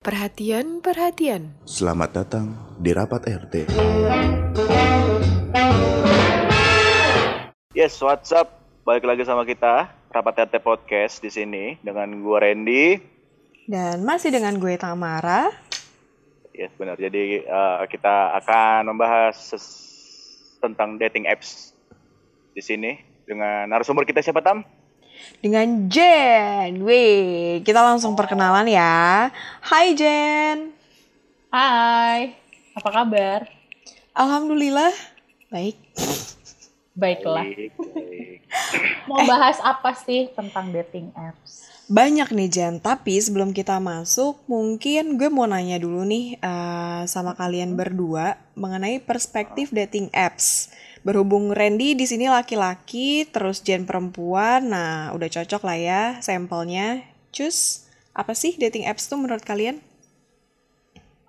Perhatian, perhatian. Selamat datang di rapat RT. Yes, what's up? Balik lagi sama kita, Rapat RT Podcast di sini dengan gue Randy. Dan masih dengan gue Tamara. Yes, benar. Jadi uh, kita akan membahas tentang dating apps di sini dengan narasumber kita siapa Tam? Dengan Jen. Wih, kita langsung perkenalan ya. Hai Jen. Hai, apa kabar? Alhamdulillah. Baik. Baiklah. Baik, baik. Mau bahas apa sih tentang dating apps? Banyak nih Jen, tapi sebelum kita masuk, mungkin gue mau nanya dulu nih eh, sama kalian berdua mengenai perspektif dating apps. Berhubung Randy di sini laki-laki, terus Jen perempuan, nah udah cocok lah ya sampelnya. Cus, apa sih dating apps tuh menurut kalian?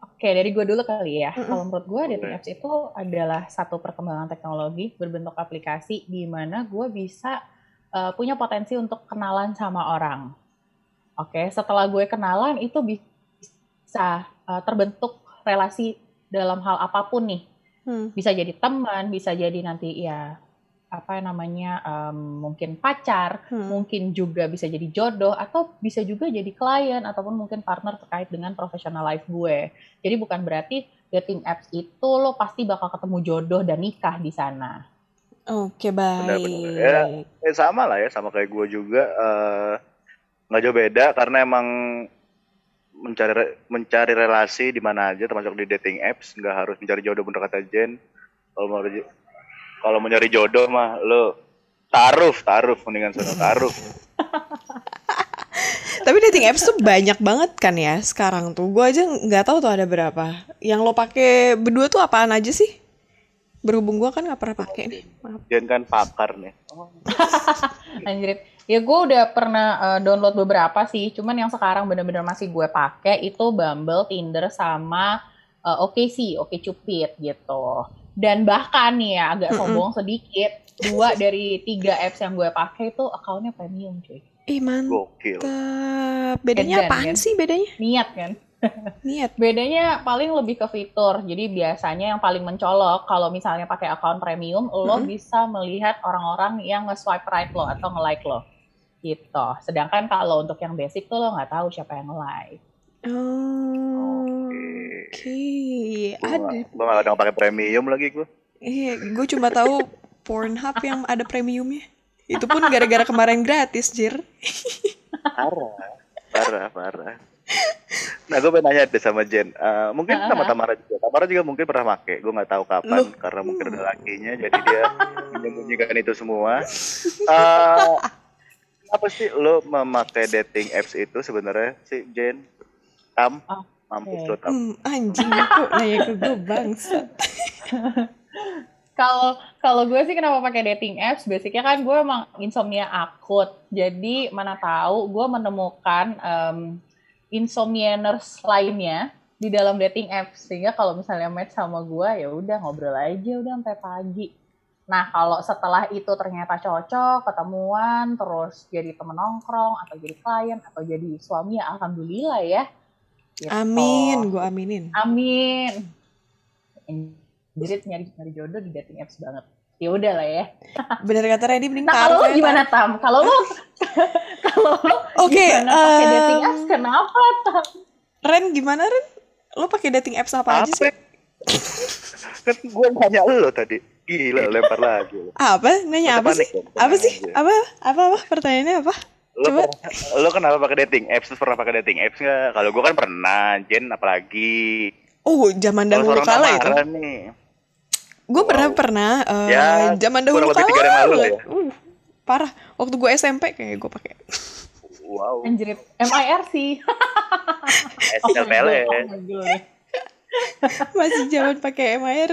Oke, dari gue dulu kali ya. Kalau menurut gue dating apps itu adalah satu perkembangan teknologi berbentuk aplikasi di mana gue bisa uh, punya potensi untuk kenalan sama orang. Oke, setelah gue kenalan itu bisa uh, terbentuk relasi dalam hal apa pun nih. Hmm. bisa jadi teman, bisa jadi nanti ya apa namanya em, mungkin pacar, Hmm. mungkin juga bisa jadi jodoh atau bisa juga jadi klien ataupun mungkin partner terkait dengan professional life gue. Jadi bukan berarti dating apps itu lo pasti bakal ketemu jodoh dan nikah di sana. Oke, baik. Benar-benar. Ya, Eh, sama lah ya, sama kayak gue juga. eh, nggak jauh beda karena emang mencari mencari relasi di mana aja, termasuk di dating apps. Nggak harus mencari jodoh bener kata Jen. Kalau mau kalau mau nyari jodoh mah lo taruh, taruh mendingan sana taruh. Tapi dating apps tuh banyak banget kan ya sekarang tuh. Gue aja nggak tahu tuh ada berapa. Yang lo pakai berdua tuh apaan aja sih? Berhubung gue kan nggak pernah pakai nih. Maaf. Jen kan pakar nih. Anjir. Ya gue udah pernah uh, download beberapa sih, cuman yang sekarang bener-bener masih gue pakai itu Bumble, Tinder sama uh, OkCupid, OkCupid gitu. Dan bahkan nih ya agak sombong sedikit, dua dari tiga apps yang gue pakai itu akunnya premium cuy. Ih mantap. Gokil. Bedanya Edan, apaan kan? sih bedanya? Niat kan? Niat. Bedanya paling lebih ke fitur. Jadi biasanya yang paling mencolok kalau misalnya pakai akun premium, lo Mm-mm. bisa melihat orang-orang yang nge-swipe right lo atau nge-like lo. Gitu. Sedangkan kalau untuk yang basic tuh lo nggak tahu siapa yang nge-like. Oh, Oke. Gue Ada. gak, gua gak kadang pakai premium lagi gue. Iya, gue cuma tahu Pornhub yang ada premiumnya. Itu pun gara-gara kemarin gratis, Jir. Parah. Parah, parah. Nah, gue pengen nanya deh sama Jen. Eh, mungkin Ah, sama ah. Tamara juga. Tamara juga mungkin pernah make. Gue nggak tahu kapan Loh. karena mungkin ada lakinya, jadi dia menyembunyikan itu semua. Eh, apa sih lo memakai dating apps itu sebenarnya sih Jen? Tam? Oh, Mampus oke. lo Tam. Hmm, anjing kok nanya ke gue bangsa. Kalau kalau gue sih kenapa pakai dating apps? Basicnya kan gue emang insomnia akut. Jadi mana tahu gue menemukan em, insomnianers lainnya di dalam dating apps sehingga kalau misalnya match sama gue ya udah ngobrol aja udah sampai pagi. Nah kalau setelah itu ternyata cocok, ketemuan, terus jadi temen nongkrong atau jadi klien atau jadi suami ya alhamdulillah ya. Gitu. Amin, gue aminin. Amin. Jadi nyari nyari jodoh di dating apps banget. Ya udah lah ya. Bener kata Randy mending Nah kalau lo gimana tam? Kalau lo kalau lo Oke, gimana pakai eh, dating apps kenapa tam? Ren gimana Ren? Lo pakai dating apps apa, aja sih? kan gue nanya lo tadi. Gila, lempar lagi. Apa? Nanya apa sih? ya, Apa sih? aja. Apa? Apa? Apa? Pertanyaannya apa? Lo, Coba. pernah- lo kenapa pakai dating apps? Pernah pakai dating apps nggak? Kalau gue kan pernah, Jen apalagi. Oh, zaman dahulu kala itu. Nih. Gue pernah Wow. pernah eh, Ya, zaman dahulu kala. ya. Uh, parah. Waktu gue SMP kayak gue pakai. Wow. Anjir, MIRC. SLPLS. Oh my God. Masih zaman pakai MIR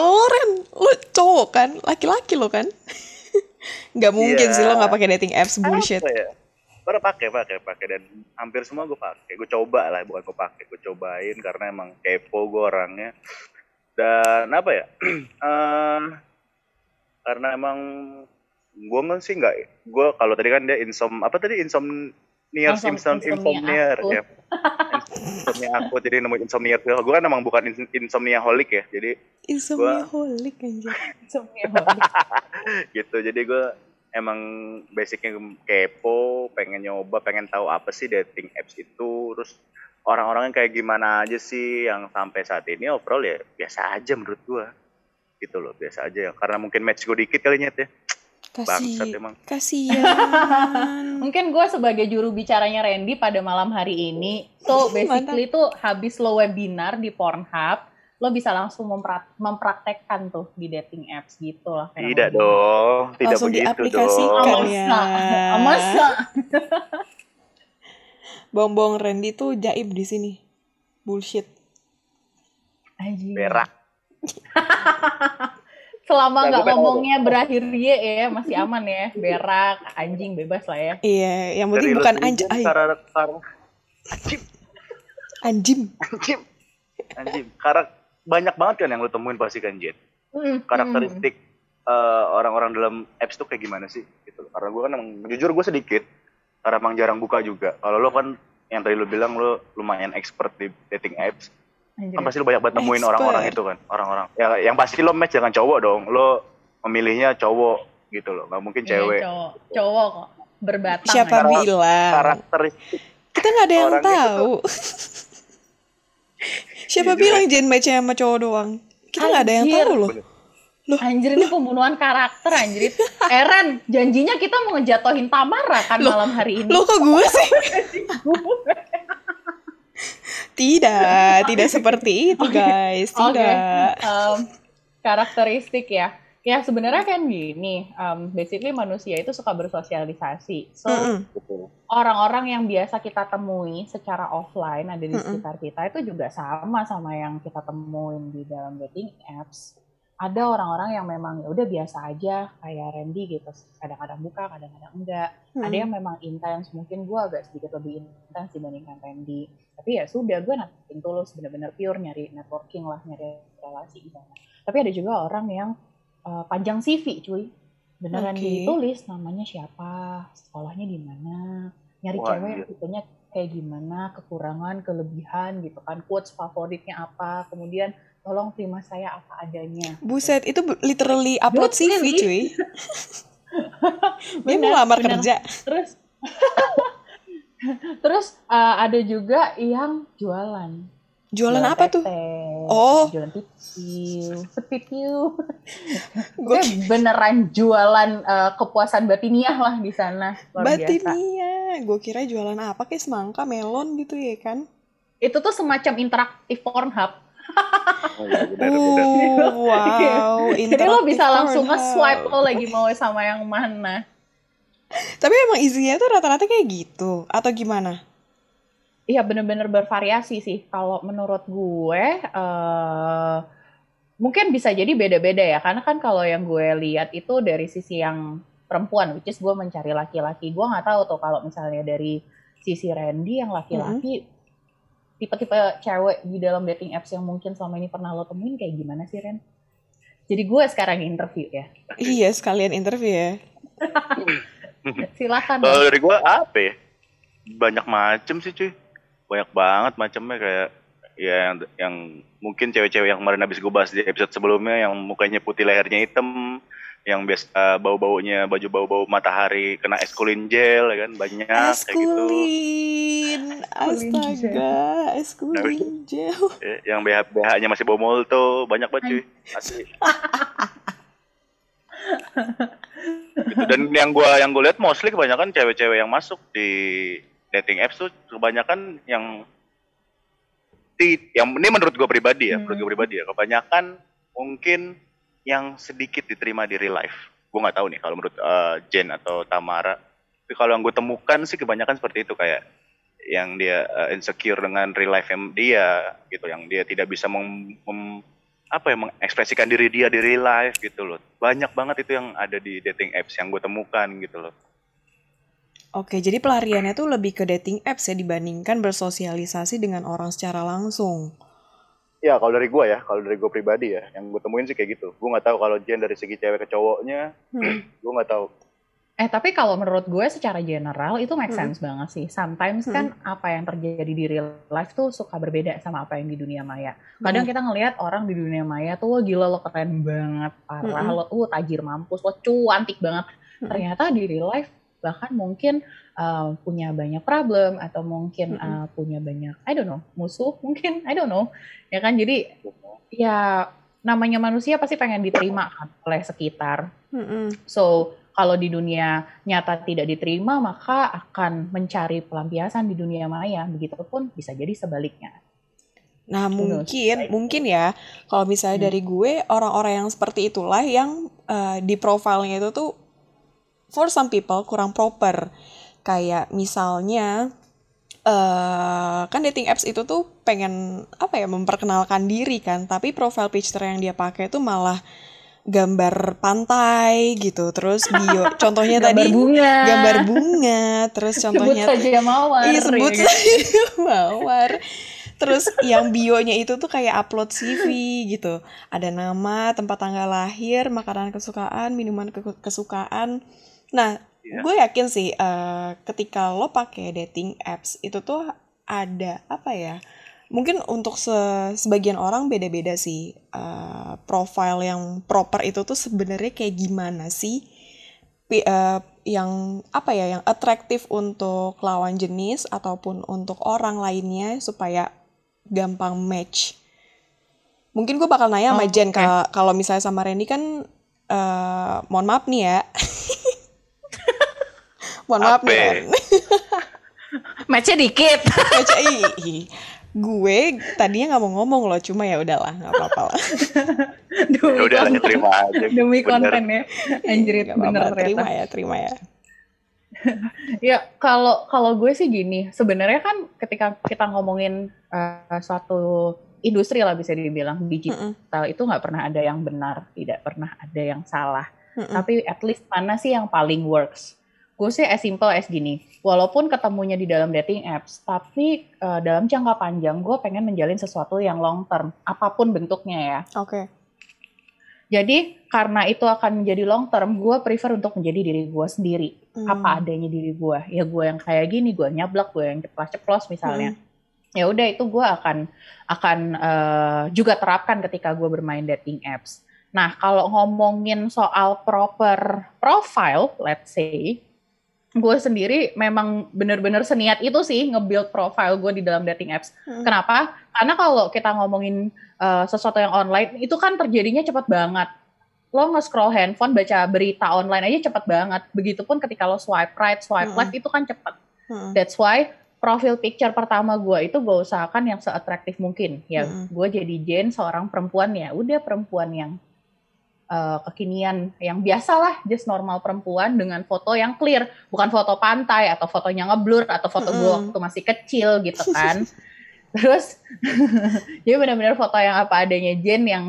Ren, lo cowok kan, laki-laki lo kan. Gak mungkin Iya. sih lo gak pakai dating apps bullshit. Apa ya? Pernah pakai, pakai, pakai dan hampir semua gue pakai. Gue coba lah, bukan gue pakai, gue cobain karena emang kepo gue orangnya. Dan apa ya? Eh, karena emang gue nggak sih nggak, gue kalau tadi kan dia insom apa tadi insomnia, Insom- insom, insomnia insomnia akut. ya. Insomnia aku jadi nemu insomnia tuh gue kan emang bukan ins- insomnia holik ya jadi Insomnia holik anjir. Insomnia. gitu jadi gue emang basicnya kepo pengen nyoba pengen tahu apa sih dating apps itu terus orang-orangnya kayak gimana aja sih yang sampai saat ini overall ya biasa aja menurut gue gitu loh biasa aja ya karena mungkin match gue dikit kali nyet ya Kasih emang kasihan. Mungkin gue sebagai juru bicaranya Randy pada malam hari ini, so basically tuh habis lo webinar di Pornhub, lo bisa langsung mempra- mempraktekkan tuh di dating apps gitu lah. tidak fenomenanya. dong tidak Langsung begitu diaplikasikan dong ya. Masa? Masa? Bongbong Randy tuh jaib di sini. Bullshit. Anjing. berak Selama nggak ngomongnya berakhir ye ya, masih aman ya. Berak, anjing bebas lah ya. Iya, yang penting Dari bukan lo anj sendiri, ay, karakter anjim. anjing anjing karena banyak banget kan yang lo temuin pasti kan Mm, karakteristik eh, orang-orang dalam apps tuh kayak gimana sih gitu karena gue kan emang jujur gue sedikit karena emang jarang buka juga. Kalau lo kan yang tadi lo bilang lo lumayan expert di dating apps. Kan pasti lo banyak banget nemuin orang-orang itu kan orang-orang ya yang pasti lo match dengan cowok dong lo memilihnya cowok gitu loh nggak mungkin Iya, cewek cowok, cowok kok berbatang. Siapa aja. bilang? karakteristik Kita nggak ada yang tahu. Siapa Iya, bilang Jen match sama cowok doang? Kita nggak ada yang tahu loh. Anjir ini pembunuhan karakter anjir. Eren, janjinya kita mau ngejatohin Tamara kan malam hari ini. Lo kok gue sih? tidak, tidak seperti itu guys. Oke. Tidak. Em, karakteristik ya. Ya sebenarnya kan gini, em, basically manusia itu suka bersosialisasi. So gitu. orang-orang yang biasa kita temui secara offline ada di Mm-mm. sekitar kita itu juga sama sama yang kita temuin di dalam dating apps. Ada orang-orang yang memang ya udah biasa aja kayak Randy gitu, kadang-kadang buka, kadang-kadang enggak. Ada Mm-mm. yang memang intens, mungkin gue agak sedikit lebih intens dibandingkan Randy. Tapi ya sudah, gue nating tulus, bener-bener pure nyari networking lah, nyari relasi sana. Tapi ada juga orang yang uh, panjang CV cuy. Beneran Oke. ditulis namanya siapa, sekolahnya di mana, nyari Wah, cewek iya. tipenya kayak gimana, kekurangan, kelebihan gitu kan, quotes favoritnya apa, kemudian tolong terima saya apa adanya. Buset, itu literally upload CV cuy. Dia mau lamar bener. kerja. Terus Terus uh, ada juga yang jualan. Jualan apa tuh? tete, Oh. Jualan pipiu, sepipiu. Gue beneran jualan uh, kepuasan batiniah lah di sana. Luar biasa. Batinia. Gue kira jualan apa kayak semangka, melon gitu ya kan? Itu tuh semacam interaktif Pornhub. Oh, iya, benar, benar. Oh, wow. Jadi lo bisa langsung Pornhub. nge-swipe lo lagi mau sama yang mana. Tapi emang isinya tuh rata-rata kayak gitu atau gimana? Iya bener-bener bervariasi sih. Kalau menurut gue, eh mungkin bisa jadi beda-beda ya. Karena kan kalau yang gue lihat itu dari sisi yang perempuan, which is gue mencari laki-laki. Gue nggak tahu tuh kalau misalnya dari sisi Randy yang laki-laki, tipe-tipe cewek di dalam dating apps yang mungkin selama ini pernah lo temuin kayak gimana sih Ren? Jadi gue sekarang interview ya. Iya, sekalian interview ya. Silakan. Kalau dari gua apa ya? Banyak macem sih cuy. Banyak banget macamnya kayak ya yang, yang mungkin cewek-cewek yang kemarin habis gue bahas di episode sebelumnya yang mukanya putih lehernya hitam yang biasa bau-baunya baju bau-bau matahari kena eskulin gel ya kan banyak kayak gitu Eskulin. Astaga, eskulin gel. Ya, yang BH BH-nya masih bau molto banyak banget cuy asli gitu. dan yang gua yang gue lihat mostly kebanyakan cewek-cewek yang masuk di dating apps tuh kebanyakan yang ti- yang ini menurut gue pribadi ya menurut gue Hmm. pribadi ya kebanyakan mungkin yang sedikit diterima di real life. Gue nggak tahu nih kalau menurut eh, Jen atau Tamara. Tapi kalau yang gue temukan sih kebanyakan seperti itu kayak yang dia eh, insecure dengan real life dia gitu. Yang dia tidak bisa mem, mem- apa ya mengekspresikan diri dia di real life gitu loh. Banyak banget itu yang ada di dating apps yang gue temukan gitu loh. Oke, jadi pelariannya tuh lebih ke dating apps ya dibandingkan bersosialisasi dengan orang secara langsung. Ya kalau dari gue ya, kalau dari gue pribadi ya, yang gue temuin sih kayak gitu. Gue nggak tahu kalau Jen dari segi cewek ke cowoknya, Hmm. gue nggak tahu. Eh tapi kalau menurut gue secara general itu make Hmm. sense banget sih. Sometimes kan apa yang terjadi di real life tuh suka berbeda sama apa yang di dunia maya. Kadang kita ngelihat orang di dunia maya tuh wah gila lo keren banget, parah Mm-mm. lo, uh tajir mampus, lo cuantik banget. Mm-mm. Ternyata di real life bahkan mungkin uh, punya banyak problem atau mungkin uh, punya banyak I don't know musuh mungkin I don't know ya kan jadi ya namanya manusia pasti pengen diterima kan oleh sekitar. So, kalau di dunia nyata tidak diterima, maka akan mencari pelampiasan di dunia maya. Begitupun bisa jadi sebaliknya. Nah, mungkin mungkin ya kalau misalnya Hmm. dari gue orang-orang yang seperti itulah yang eh, di profilnya itu tuh for some people kurang proper. Kayak misalnya eh kan dating apps itu tuh pengen apa ya memperkenalkan diri kan, tapi profile picture yang dia pakai tuh malah gambar pantai gitu. Terus bio contohnya Gambar tadi bunga. gambar bunga, terus Sebut contohnya saja mawar. Iya sebut ya saja mawar. Terus yang bionya itu tuh kayak upload CV gitu. Ada nama, tempat tanggal lahir, makanan kesukaan, minuman ke- kesukaan. Nah, Iya. gue yakin sih eh, ketika lo pakai dating apps itu tuh ada apa ya? Mungkin untuk se- sebagian orang beda-beda sih eh, profile yang proper itu tuh sebenarnya kayak gimana sih? Pi- eh, yang apa ya yang atraktif untuk lawan jenis ataupun untuk orang lainnya supaya gampang match. Mungkin gue bakal nanya sama Oh, Jen oke. ka- kalau misalnya sama Randy kan eh, mohon maaf nih ya. mohon maaf nih. Match-nya dikit. Ih, ih. gue tadinya nggak mau ngomong loh cuma ya udahlah nggak apa-apa lah Demi Ya udah konten. terima aja. Demi Bener. konten ya. Nggak bener terima ya terima ya Ya, kalau kalau gue sih gini, sebenarnya kan ketika kita ngomongin eh, suatu industri lah bisa dibilang digital Mm-mm. itu nggak pernah ada yang benar, tidak pernah ada yang salah. Mm-mm. Tapi at least mana sih yang paling works? Gue sih as simple as gini, walaupun ketemunya di dalam dating apps, tapi eh, dalam jangka panjang gue pengen menjalin sesuatu yang long term, apa pun bentuknya ya. oke Jadi karena itu akan menjadi long term, gue prefer untuk menjadi diri gue sendiri, Hmm. apa adanya diri gue. Ya gue yang kayak gini, gue nyablak, gue yang ceplos-ceplos misalnya. Ya udah itu gue akan akan eh, juga terapkan ketika gue bermain dating apps. Nah kalau ngomongin soal proper profile, let's say, gue sendiri memang bener-bener seniat itu sih nge-build profile gue di dalam dating apps. Hmm. Kenapa? Karena kalau kita ngomongin uh, sesuatu yang online, itu kan terjadinya cepat banget. Lo nge-scroll handphone, baca berita online aja cepat banget. Begitupun ketika lo swipe right, swipe Mm-mm. left, itu kan cepat. Mm-mm. That's why profil picture pertama gue itu gue usahakan yang se-atraktif mungkin. Ya, Mm-mm. gue jadi Jen seorang perempuan ya, udah perempuan yang uh, kekinian, yang biasalah, just normal perempuan dengan foto yang clear, bukan foto pantai atau fotonya ngeblur atau foto gue Mm-mm. waktu masih kecil gitu kan. Terus, jadi benar-benar foto yang apa adanya Jen yang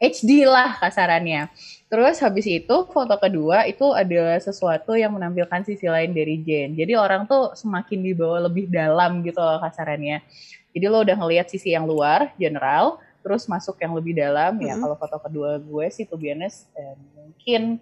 HD lah kasarannya. Terus habis itu foto kedua itu adalah sesuatu yang menampilkan sisi lain dari Jen. Jadi orang tuh semakin dibawa lebih dalam gitu loh kasarannya. Jadi lo udah ngelihat sisi yang luar, general, terus masuk yang lebih dalam. Ya Mm-mm. kalau foto kedua gue sih to be honest, eh, mungkin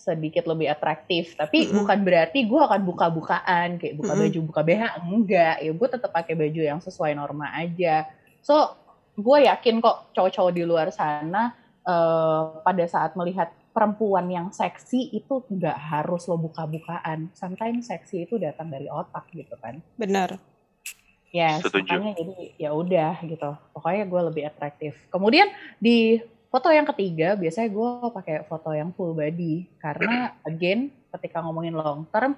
sedikit lebih atraktif. Tapi Mm-mm. bukan berarti gue akan buka-bukaan kayak buka Mm-mm. baju, buka BH enggak. Ya gue tetap pakai baju yang sesuai norma aja. So gue yakin kok cowok-cowok di luar sana eh, pada saat melihat perempuan yang seksi itu nggak harus lo buka-bukaan. Sometimes seksi itu datang dari otak gitu kan. benar Ya, Setuju. makanya jadi ya udah gitu. Pokoknya gue lebih atraktif. Kemudian di foto yang ketiga biasanya gue pakai foto yang full body karena again ketika ngomongin long term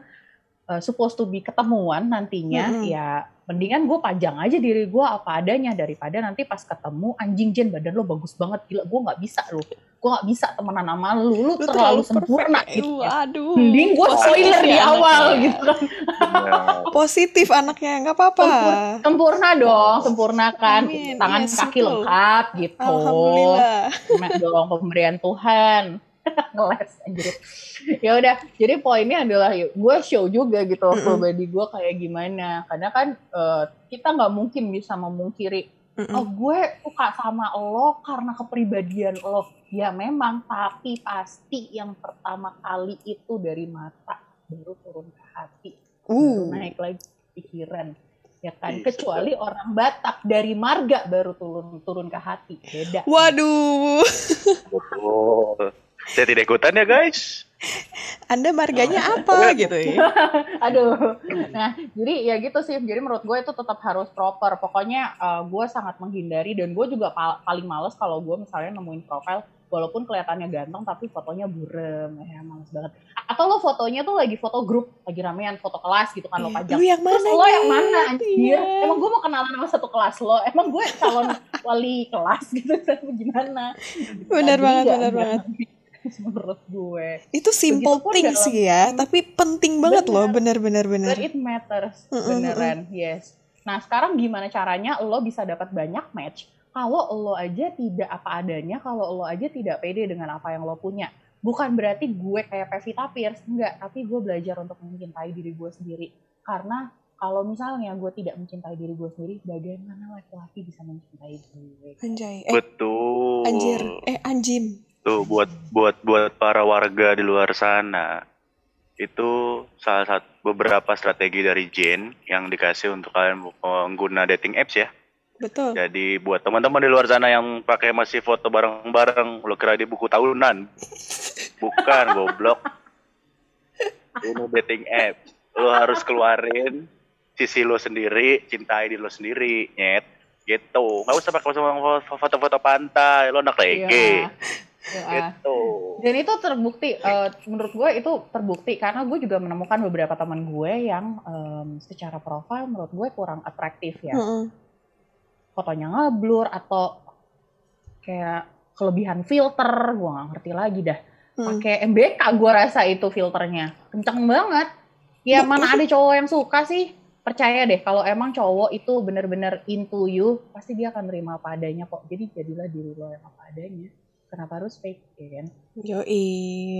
uh, supposed to be ketemuan nantinya Mm-mm. ya mendingan gue pajang aja diri gue apa adanya daripada nanti pas ketemu anjing Jen badan lo bagus banget gila gue nggak bisa lo gue nggak bisa temenan sama lu lu, Lu terlalu, sempurna perfect. gitu ya. Waduh. mending gue spoiler di ya awal anaknya. gitu kan Bener. Positif anaknya, nggak apa-apa. sempurna dong, sempurna kan, Amin, tangan yes, kaki betul. lengkap gitu. Alhamdulillah. Kena dong pemberian Tuhan. Ngeles anjir. Ya udah, jadi poinnya adalah gue show juga gitu Mm-mm. full body gue kayak gimana. Karena kan eh, kita nggak mungkin bisa memungkiri Mm-mm. oh gue suka sama lo karena kepribadian lo ya memang tapi pasti yang pertama kali itu dari mata baru turun ke hati baru Uh. naik lagi pikiran ya kan Bisa. kecuali orang Batak dari marga baru turun turun ke hati beda Waduh, Betul. Saya tidak ikutan ya guys. Anda marganya apa gitu ya? Aduh. Nah, jadi ya gitu sih. Jadi menurut gue itu tetap harus proper. Pokoknya eh, gue sangat menghindari dan gue juga pal- paling males kalau gue misalnya nemuin profil walaupun kelihatannya ganteng tapi fotonya burem ya males banget. Atau lo fotonya tuh lagi foto grup, lagi ramean foto kelas gitu kan lo pajang. Lu yang Terus mana? lo yang mana anjir? Iya. Emang gue mau kenalan sama satu kelas lo? Emang gue calon wali kelas gitu gimana? Bener Jadi banget, bener nggak banget. Menurut gue. Itu simple Begitupun things dalam- sih ya, tapi penting banget loh, Bener. bener-bener bener. But it matters, Mm-mm, beneran, yes. Nah sekarang gimana caranya lo bisa dapat banyak match kalau lo aja tidak apa adanya, kalau lo aja tidak pede dengan apa yang lo punya. Bukan berarti gue kayak Pevita Pierce, enggak. Tapi gue belajar untuk mencintai diri gue sendiri. Karena kalau misalnya gue tidak mencintai diri gue sendiri, bagaimana laki-laki bisa mencintai gue? Anjay, eh Betul. anjir, eh anjim. Tuh buat buat buat para warga di luar sana. Itu salah satu beberapa strategi dari Jane yang dikasih untuk kalian pengguna dating apps ya. Betul. Jadi buat teman-teman di luar sana yang pakai masih foto bareng-bareng, lo kira di buku tahunan. Bukan, goblok. Ini dating apps. Lo harus keluarin sisi lo sendiri, cintai diri lo sendiri, nyet. Gitu. Gak usah pakai foto-foto pantai, lo anak reggae. Gitu. Dan itu terbukti, eh, menurut gue itu terbukti karena gue juga menemukan beberapa teman gue yang em, secara profil menurut gue kurang atraktif ya. Mm-mm. Fotonya ngeblur atau kayak kelebihan filter, gue nggak ngerti lagi dah. Mm. Pakai MBK gue rasa itu filternya, kenceng banget. Ya mana ada cowok yang suka sih? Percaya deh kalau emang cowok itu bener-bener into you, pasti dia akan nerima apa adanya kok. Jadi jadilah diri lo yang apa adanya. Kenapa harus fake, ya kan? Yoi.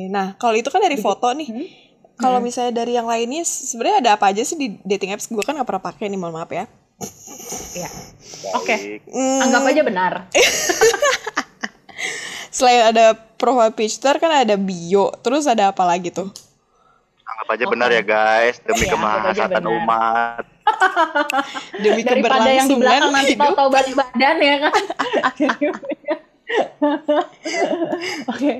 Nah, kalau itu kan dari foto nih. Hmm? Kalau Hmm. misalnya dari yang lainnya, sebenarnya ada apa aja sih di dating apps? Gue kan nggak pernah pakai nih, mohon maaf ya. Ya. Oke. Baik. Hmm, Anggap aja benar. Selain ada profile picture kan ada bio, terus ada apa lagi tuh? Anggap aja Oke. benar ya guys, demi Iya, anggap aja kemaslahatan umat. Demi Daripada yang di keberlangsungan belakang nanti tahu-tahu balik badan ya kan. Oke,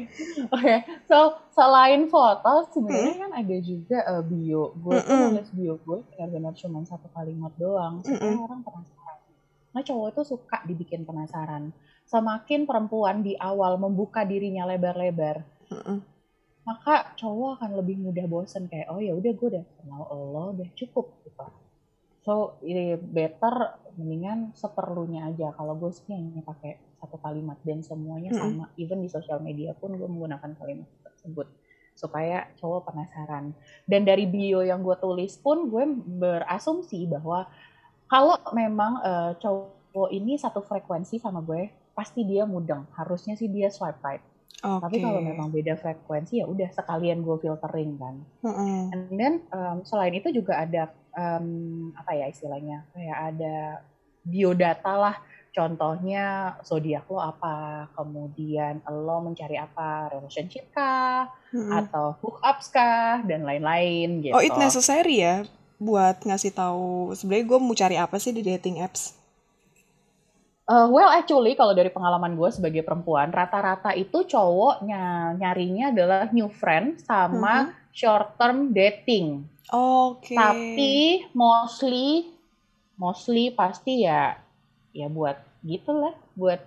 oke. So selain foto, sebenarnya kan ada juga eh, bio. Gue tuh Mm-mm. nulis bio gue benar-benar cuma satu kalimat doang. Supaya Mm-mm. orang penasaran. Nah cowok itu suka dibikin penasaran. Semakin perempuan di awal membuka dirinya lebar-lebar, Mm-mm. maka cowok akan lebih mudah bosen kayak oh ya udah gue udah kenal lo udah cukup gitu so ini better mendingan seperlunya aja kalau gue sih hanya pakai satu kalimat dan semuanya Mm-mm. sama even di sosial media pun gue menggunakan kalimat tersebut supaya cowok penasaran dan dari bio yang gue tulis pun gue berasumsi bahwa kalau memang eh, cowok ini satu frekuensi sama gue pasti dia mudeng harusnya sih dia swipe right tapi Oke. kalau memang beda frekuensi ya udah sekalian gue filtering kan. Mm-mm. And then um, selain itu juga ada um, apa ya istilahnya kayak ada biodata lah. Contohnya zodiak lo apa, kemudian lo mencari apa, relationship kah, Mm-mm. atau hookups kah, dan lain-lain gitu. Oh, it necessary ya buat ngasih tahu sebenarnya gue mau cari apa sih di dating apps? Uh, well actually kalau dari pengalaman gue sebagai perempuan, rata-rata itu cowoknya nyarinya adalah new friend sama short term dating. Oke. Tapi mostly mostly pasti ya ya buat gitu lah, buat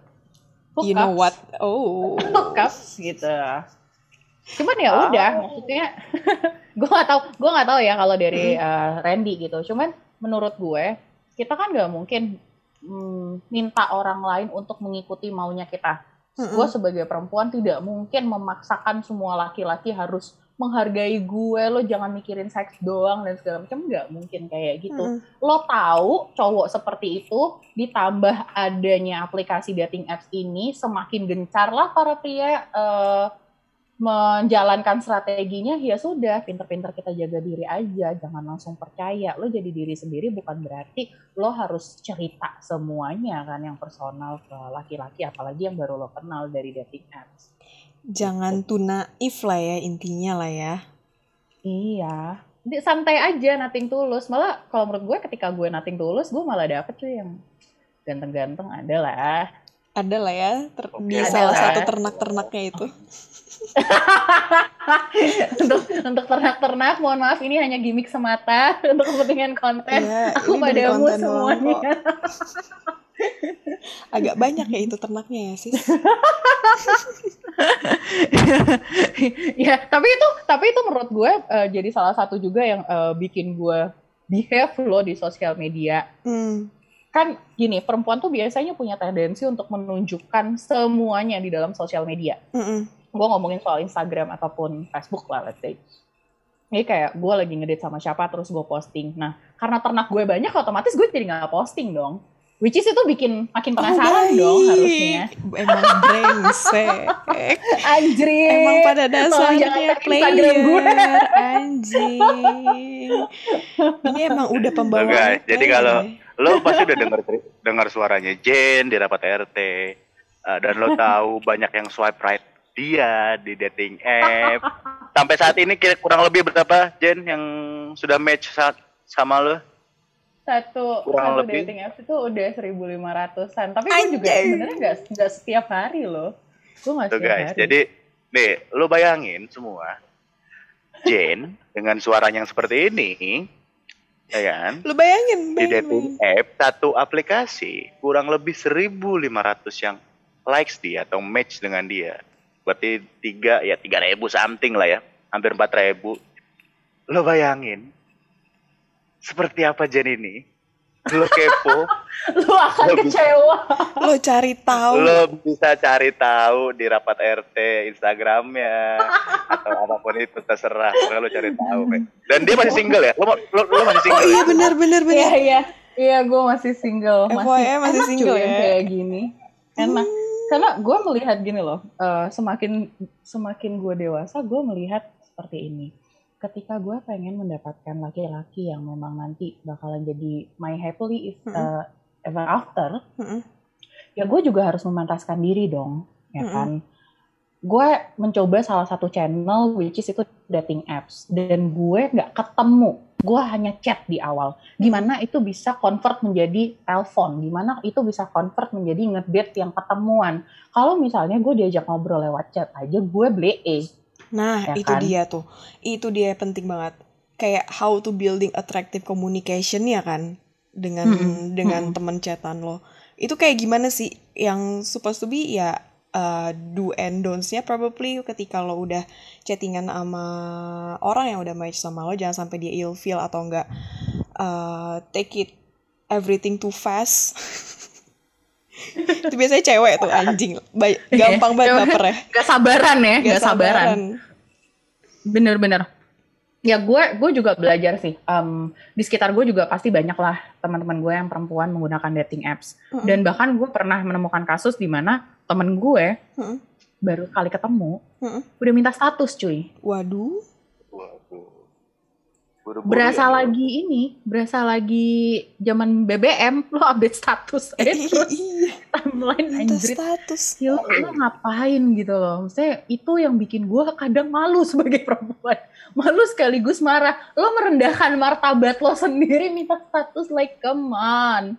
hookups, you know what? Oh. hookups gitu. Cuman ya udah, maksudnya gue nggak tahu, gue nggak tahu ya kalau dari uh, Randy gitu. Cuman menurut gue kita kan nggak mungkin mm, minta orang lain untuk mengikuti maunya kita. Mm-mm. Gue sebagai perempuan tidak mungkin memaksakan semua laki-laki harus menghargai gue, lo jangan mikirin seks doang dan segala macam, nggak mungkin kayak gitu. Mm-mm. Lo tahu cowok seperti itu, ditambah adanya aplikasi dating apps ini, semakin gencar lah para pria eh, menjalankan strateginya ya sudah pinter-pinter kita jaga diri aja jangan langsung percaya lo jadi diri sendiri bukan berarti lo harus cerita semuanya kan yang personal ke laki-laki apalagi yang baru lo kenal dari dating apps Jangan too naif lah ya intinya lah ya. iya Di- santai aja nating tulus malah kalau menurut gue ketika gue nating tulus gue malah dapet cuy yang ganteng-ganteng ada lah Ada lah ya ter- di Oke, salah ada. satu ternak-ternaknya itu. untuk untuk ternak-ternak mohon maaf ini hanya gimmick semata untuk kepentingan konten Iya, aku padamu semuanya. Agak banyak ya itu ternaknya ya sis. ya tapi itu tapi itu menurut gue eh, jadi salah satu juga yang eh, bikin gue behave loh di sosial media Hmm. kan gini perempuan tuh biasanya punya tendensi untuk menunjukkan semuanya di dalam sosial media Mm-mm. gue ngomongin soal Instagram ataupun Facebook lah let's say ini kayak gue lagi ngedate sama siapa terus gue posting nah karena ternak gue banyak otomatis gue jadi nggak posting dong which is itu bikin makin penasaran Oh, dong harusnya Emang brengsek. anjring Emang pada dasarnya Instagram gue. player anjing. Ini emang udah pembawa. Loh, guys, jadi player kalau- ya. Lo pasti udah dengar dengar suaranya Jen di rapat RT eh, dan lo tahu banyak yang swipe right dia di dating app. Sampai saat ini kurang lebih berapa Jen yang sudah match saat sama lo? Satu Kurang satu lebih. dating apps itu udah 1500-an tapi gue juga sebenarnya nggak nggak setiap hari loh gue nggak Tuh setiap guys, hari jadi nih lo bayangin semua Jen dengan suaranya yang seperti ini, ya kan? Lu bayangin, Di bayangin, dating app satu aplikasi kurang lebih 1.500 yang likes dia atau match dengan dia. Berarti tiga ya 3.000 something lah ya, hampir 4.000. Lo bayangin seperti apa Jen ini? Lo kepo, lu akan Lebih. kecewa Lo cari tahu. lo bisa cari tahu di rapat RT Instagramnya atau apa pun itu terserah, pokoknya lo cari tahu. Pe. Dan dia masih single ya? Lo, lo, lo masih Oh single? iya ya? benar benar iya benar. iya iya gue masih single masih FYI masih enak single ya. kayak gini enak karena gue melihat gini loh eh, semakin semakin gue dewasa gue melihat seperti ini ketika gue pengen mendapatkan laki-laki yang memang nanti bakalan jadi my happily if, Mm-mm. eh, ever after Mm-mm. ya gue juga harus memantaskan diri dong ya Mm-mm. kan gue mencoba salah satu channel which is itu dating apps dan gue nggak ketemu gue hanya chat di awal gimana itu bisa convert menjadi telepon gimana itu bisa convert menjadi ngedate yang ketemuan kalau misalnya gue diajak ngobrol lewat chat aja gue blee Nah, Ya itu kan? dia tuh. Itu dia penting banget. Kayak how to building attractive communication ya kan dengan Mm-mm, dengan mm-mm. teman chatan lo. Itu kayak gimana sih yang supposed to be ya uh, do and don'ts-nya probably ketika lo udah chattingan sama orang yang udah match sama lo jangan sampai dia ilfeel atau enggak uh, take it everything too fast. itu biasanya cewek tuh anjing. Gampang banget Cewek. baper ya. gak sabaran ya Gak sabaran. Bener-bener. Ya gue gue juga belajar sih. Em, di sekitar gue juga pasti banyak lah teman-teman gue yang perempuan menggunakan dating apps. Mm-mm. Dan bahkan gue pernah menemukan kasus di mana temen gue Mm-mm. baru kali ketemu Mm-mm. udah minta status cuy. Waduh. Buru-buru Berasa ya, lo. lagi ini, berasa lagi zaman BBM lo update status eh terus Iya, timeline anjrit. status. Ya lo, lo ngapain gitu loh. Maksudnya itu yang bikin gue kadang malu sebagai perempuan. Malu sekaligus marah. Lo merendahkan martabat lo sendiri minta status like come on.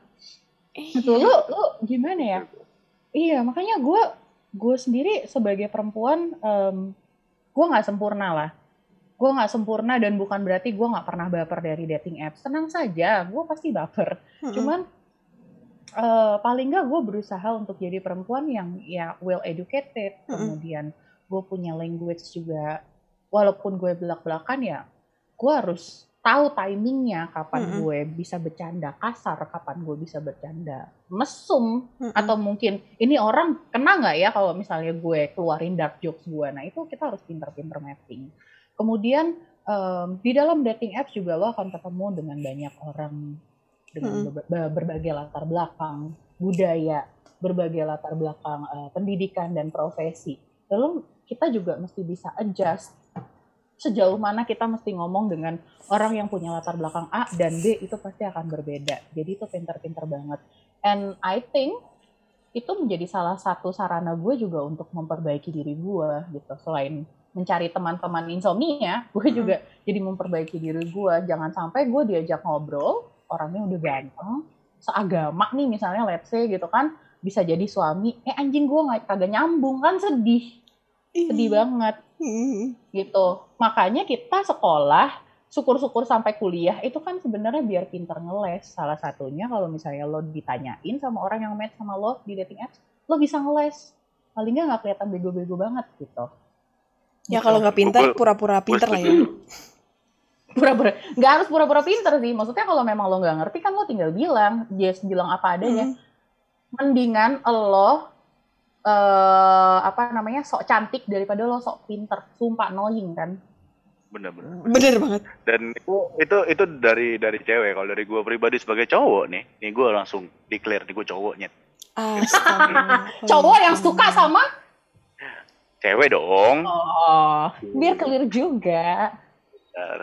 Gitu. Lo, lo gimana ya? Iya makanya gue gue sendiri sebagai perempuan gue nggak sempurna lah. Gue nggak sempurna dan bukan berarti gue nggak pernah baper dari dating apps. Tenang saja, gue pasti baper. Mm-mm. Cuman eh, paling nggak gue berusaha untuk jadi perempuan yang ya well educated, Mm-mm. kemudian gue punya language juga. Walaupun gue belak-belakan ya, gue harus tahu timingnya kapan Mm-mm. gue bisa bercanda kasar, kapan gue bisa bercanda mesum, Mm-mm. atau mungkin ini orang kena nggak ya kalau misalnya gue keluarin dark jokes gue. Nah itu kita harus pinter-pinter mapping. Kemudian em, di dalam dating apps juga lo akan ketemu dengan banyak orang dengan berba- ber- berbagai latar belakang budaya, berbagai latar belakang eh, pendidikan dan profesi. Lalu kita juga mesti bisa adjust sejauh mana kita mesti ngomong dengan orang yang punya latar belakang A dan B itu pasti akan berbeda. Jadi itu pinter-pinter banget. And I think itu menjadi salah satu sarana gue juga untuk memperbaiki diri gue gitu. Selain mencari teman-teman insomnia, gue juga jadi memperbaiki diri gue. Jangan sampai gue diajak ngobrol, orangnya udah ganteng, seagama nih misalnya let's say gitu kan, bisa jadi suami, eh anjing gue nggak kagak nyambung kan sedih, sedih banget Hmm. gitu. Makanya kita sekolah syukur-syukur sampai kuliah itu kan sebenarnya biar pinter ngeles. Salah satunya kalau misalnya lo ditanyain sama orang yang match sama lo di dating apps, lo bisa ngeles. Paling nggak nggak kelihatan bego-bego banget gitu. Ya kalau nggak pintar, pura-pura pintar lah ya. Pura-pura, nggak harus pura-pura pinter sih. Maksudnya kalau memang lo nggak ngerti kan lo tinggal bilang, just bilang apa adanya. Hmm. Mendingan lo eh apa namanya sok cantik daripada lo sok pinter. Sumpah annoying kan. Bener-bener. Bener banget. Dan itu itu itu dari dari cewek. Kalau dari gue pribadi sebagai cowok nih, nih gue langsung declare nih gue cowoknya. Astaga. Cowok yang suka sama Cewek dong. Oh, biar clear juga.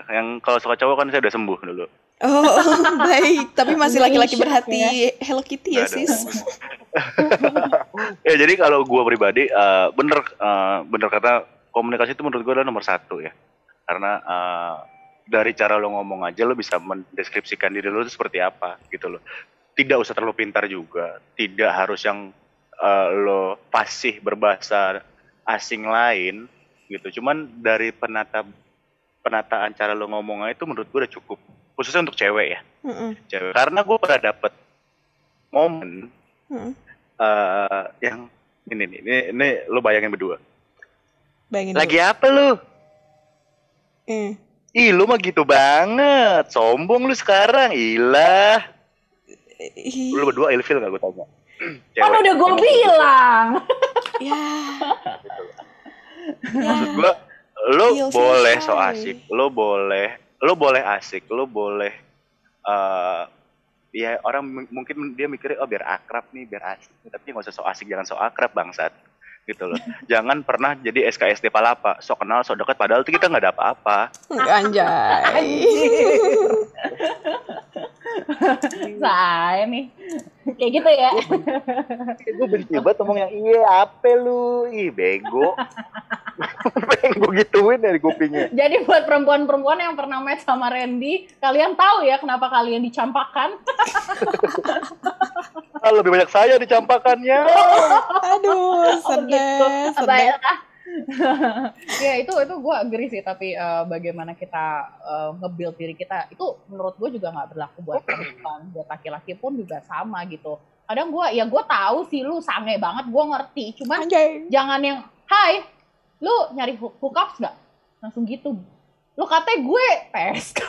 Yang kalau suka cowok kan saya udah sembuh dulu. Oh, baik. Tapi masih laki-laki Shock berhati Hello Kitty ya, sis? ya jadi kalau gue pribadi eh, bener eh, bener kata komunikasi itu menurut gue adalah nomor satu ya. Karena eh, dari cara lo ngomong aja lo bisa mendeskripsikan diri lo itu seperti apa gitu loh. Tidak usah terlalu pintar juga. Tidak harus yang eh, lo fasih berbahasa asing lain gitu. Cuman dari penata penataan cara lo ngomongnya itu menurut gue udah cukup. Khususnya untuk cewek ya. Mm-mm. Cewek. Karena gue pernah dapet momen Mm-mm. eh yang ini nih, ini, ini lo bayangin berdua. Bayangin Lagi apa lu? dulu. Eh. Ih, lu mah gitu banget. Sombong lu sekarang. Ilah. Lu berdua ilfil gak gue tanya? Kan udah gue bilang. Ya. Maksud gue, lu Feel boleh so asik. Lu boleh, lu boleh asik. Lu boleh, eh ya orang m- mungkin dia mikirnya, oh biar akrab nih, biar asik. Tapi nggak usah so asik, jangan so akrab bangsat. Gitu loh. jangan pernah jadi SKSD palapa. So kenal, so deket. Padahal tuh kita nggak ada apa-apa. Anjay. Saya nih. Kayak gitu ya. gue benci banget ngomong yang iya apa lu ih bego bego gituin dari kupingnya Jadi buat perempuan-perempuan yang pernah match sama Randy, kalian tahu ya kenapa kalian dicampakkan? ah, lebih banyak saya dicampakannya Aduh, Oh, gitu. sedih, Apa ya? itu itu gue agree sih tapi eh, bagaimana kita eh, nge-build diri kita itu menurut gue juga nggak berlaku buat perempuan buat laki-laki pun juga sama gitu kadang gue ya gue tahu sih lu sange banget gue ngerti cuman Anjay. jangan yang hai lu nyari hook hookups nggak langsung gitu lu katanya gue PSK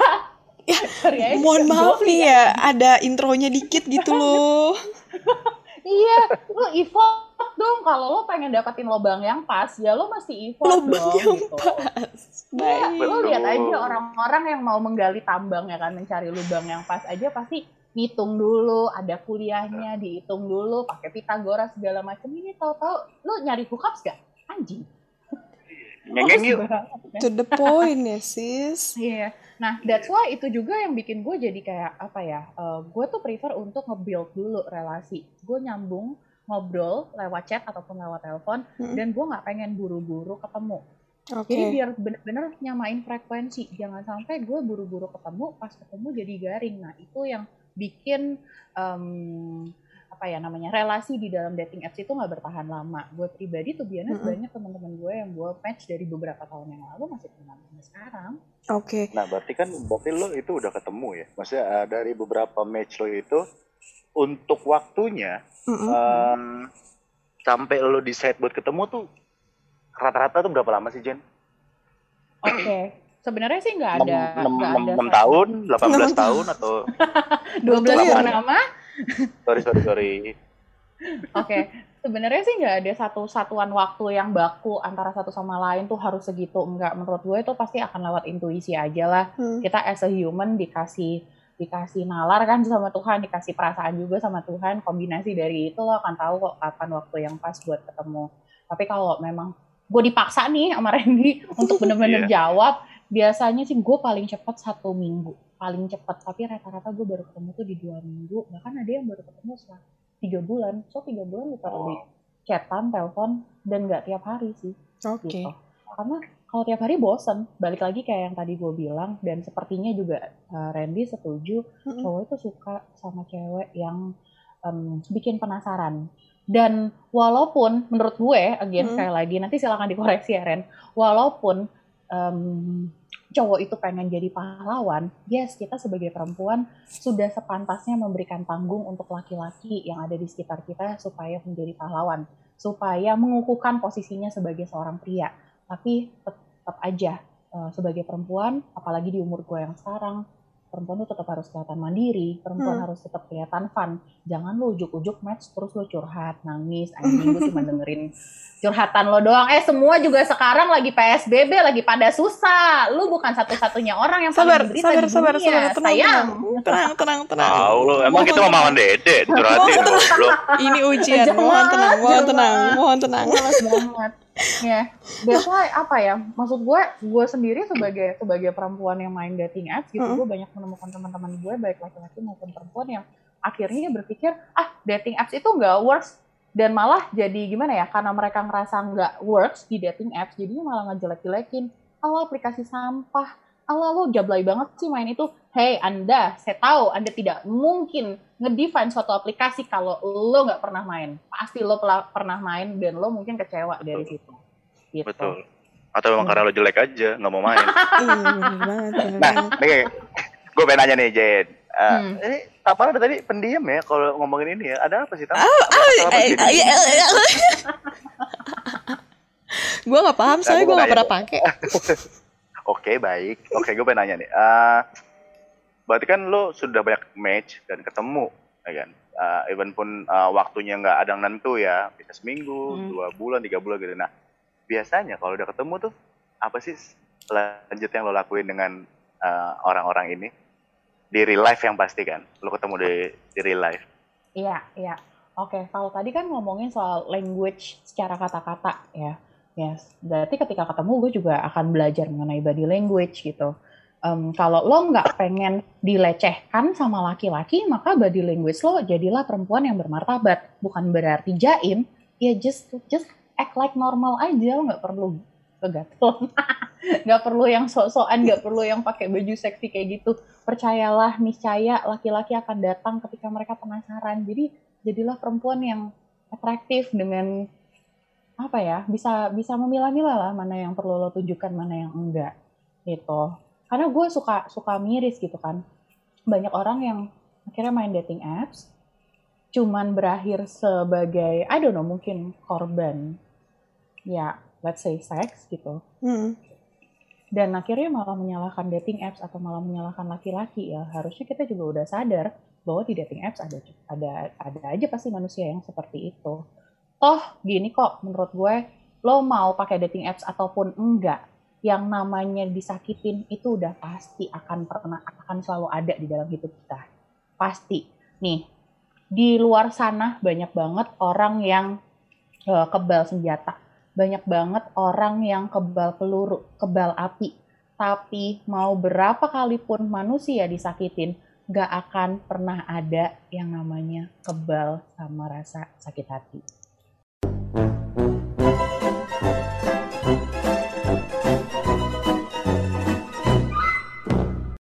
Ya. Mohon maaf nih ya, ada intronya dikit gitu loh. iya lu effort dong kalau lo pengen dapetin lobang yang pas ya lo mesti effort Lobang dong yang gitu Baik. Ya, lo Betul. lihat aja orang-orang yang mau menggali tambang ya kan mencari lubang yang pas aja pasti ngitung dulu, ada kuliahnya, dihitung dulu, pakai Pitagoras segala macam. Ini tahu-tahu lo nyari hookups gak? Anjing. ngengeng yuk To the point ya, sis. Iya. Nah, that's why itu juga yang bikin gue jadi kayak apa ya? eh, gue tuh prefer untuk nge-build dulu relasi. Gue nyambung ngobrol lewat chat ataupun lewat telepon Mm-mm. dan gue nggak pengen buru-buru ketemu. Oke. Jadi biar bener-bener nyamain frekuensi. Jangan sampai gue buru-buru ketemu, pas ketemu jadi garing. Nah itu yang bikin em, apa ya namanya relasi di dalam dating apps itu nggak bertahan lama. Gue pribadi tuh biasanya Mm-mm. banyak teman-teman gue yang gue match dari beberapa tahun yang lalu masih temenan sampai sekarang. Oke. nah berarti kan berarti lo itu udah ketemu ya maksudnya eh, dari beberapa match lo itu untuk waktunya Mm-mm. em, sampai lo decide buat ketemu tuh rata-rata tuh berapa lama sih Jen? Oke. Sebenarnya sih nggak ada nggak ada 6 tahun, 18 Enam tahun atau 12 Betul ya? Sorry sorry sorry. Oke, sebenarnya sih nggak ada satu satuan waktu yang baku antara satu sama lain tuh harus segitu. Enggak, menurut gue itu pasti akan lewat intuisi aja lah. Hmm. Kita as a human dikasih dikasih nalar kan sama Tuhan, dikasih perasaan juga sama Tuhan. Kombinasi dari itu lo akan tahu kok kapan waktu yang pas buat ketemu. Tapi kalau memang gue dipaksa nih sama Randy untuk bener-bener Iya. jawab biasanya sih gue paling cepat satu minggu paling cepat tapi rata-rata gue baru ketemu tuh di dua minggu bahkan ada yang baru ketemu setelah tiga bulan so tiga bulan literally Oh. chatan telepon dan nggak tiap hari sih Oke. gitu karena kalau tiap hari bosen balik lagi kayak yang tadi gue bilang dan sepertinya juga uh, Randy setuju Mm-mm. cowok itu suka sama cewek yang em, bikin penasaran dan walaupun menurut gue again Mm. sekali lagi nanti silakan dikoreksi ya Ren walaupun em, cowok itu pengen jadi pahlawan yes kita sebagai perempuan sudah sepantasnya memberikan panggung untuk laki-laki yang ada di sekitar kita supaya menjadi pahlawan supaya mengukuhkan posisinya sebagai seorang pria. Tapi tetap aja eh, sebagai perempuan apalagi di umur gue yang sekarang perempuan tuh tetap harus kelihatan mandiri perempuan Hmm. harus tetap kelihatan fun. Jangan lo ujuk-ujuk match terus lo curhat nangis anjing gue cuma dengerin curhatan lo doang. Eh semua juga sekarang lagi PSBB lagi pada susah. Lu bukan satu-satunya orang yang Sabar, paling sabar, di sabar, dunia sabar, tenang, sayang. tenang, tenang, tenang, tenang. Tahu lu, emang Mohon kita mau makan dede, curhatin goblok. Ini ujian, mohon tenang, mohon tenang, mohon tenang. males banget ya that's why apa ya maksud gue gue sendiri sebagai sebagai perempuan yang main dating apps gitu Mm. gue banyak menemukan teman-teman gue baik laki-laki maupun perempuan yang akhirnya berpikir ah dating apps itu nggak works dan malah jadi gimana ya karena mereka ngerasa nggak works di dating apps jadinya malah ngejelek-jelekin Allah aplikasi sampah Allah lo jablay banget sih main itu hey anda saya tahu anda tidak mungkin ngedefine suatu aplikasi kalau lo nggak pernah main pasti lo pernah main dan lo mungkin kecewa dari situ gitu. Betul. Atau memang karena lo jelek aja, nggak mau main. Iya, bener banget, bener Nah, nih, gue pengen nanya nih, Jen. Eh, Hmm. Ini tadi pendiam ya kalau ngomongin ini ya. Ada apa sih, Tam? Ah, Eh, eh, eh. Gue gak paham, Nah, soalnya gua gue gak nanya pernah pakai. Oke, baik. Oke, gue pengen nanya nih. Eh, berarti kan lo sudah banyak match dan ketemu, ya kan? Eh, even pun eh, waktunya nggak ada yang nentu ya, bisa seminggu, Hmm. dua bulan, tiga bulan gitu. Nah, biasanya kalau udah ketemu tuh apa sih selanjutnya yang lo lakuin dengan eh, orang-orang ini di real life yang pasti kan? Lo ketemu di, di real life. Iya, iya. Oke, kalau tadi kan ngomongin soal language secara kata-kata ya. Yes, berarti ketika ketemu gue juga akan belajar mengenai body language gitu. Em, kalau lo nggak pengen dilecehkan sama laki-laki, maka body language lo jadilah perempuan yang bermartabat. Bukan berarti jaim, ya just just act like normal aja, lo nggak perlu kegatel. nggak perlu yang sok-sokan, nggak perlu yang pakai baju seksi kayak gitu. Percayalah, niscaya laki-laki akan datang ketika mereka penasaran. Jadi jadilah perempuan yang atraktif dengan apa ya bisa bisa memilah-milah lah mana yang perlu lo tunjukkan mana yang enggak gitu. Karena gue suka suka miris gitu kan. Banyak orang yang akhirnya main dating apps cuman berakhir sebagai I don't know mungkin korban. Ya let's say sex gitu. Hmm. dan akhirnya malah menyalahkan dating apps atau malah menyalahkan laki-laki ya harusnya kita juga udah sadar bahwa di dating apps ada ada ada aja pasti manusia yang seperti itu toh gini kok menurut gue lo mau pakai dating apps ataupun enggak yang namanya disakitin itu udah pasti akan pernah akan selalu ada di dalam hidup kita pasti nih di luar sana banyak banget orang yang eh, kebal senjata banyak banget orang yang kebal peluru, kebal api. Tapi mau berapa kali pun manusia disakitin, gak akan pernah ada yang namanya kebal sama rasa sakit hati.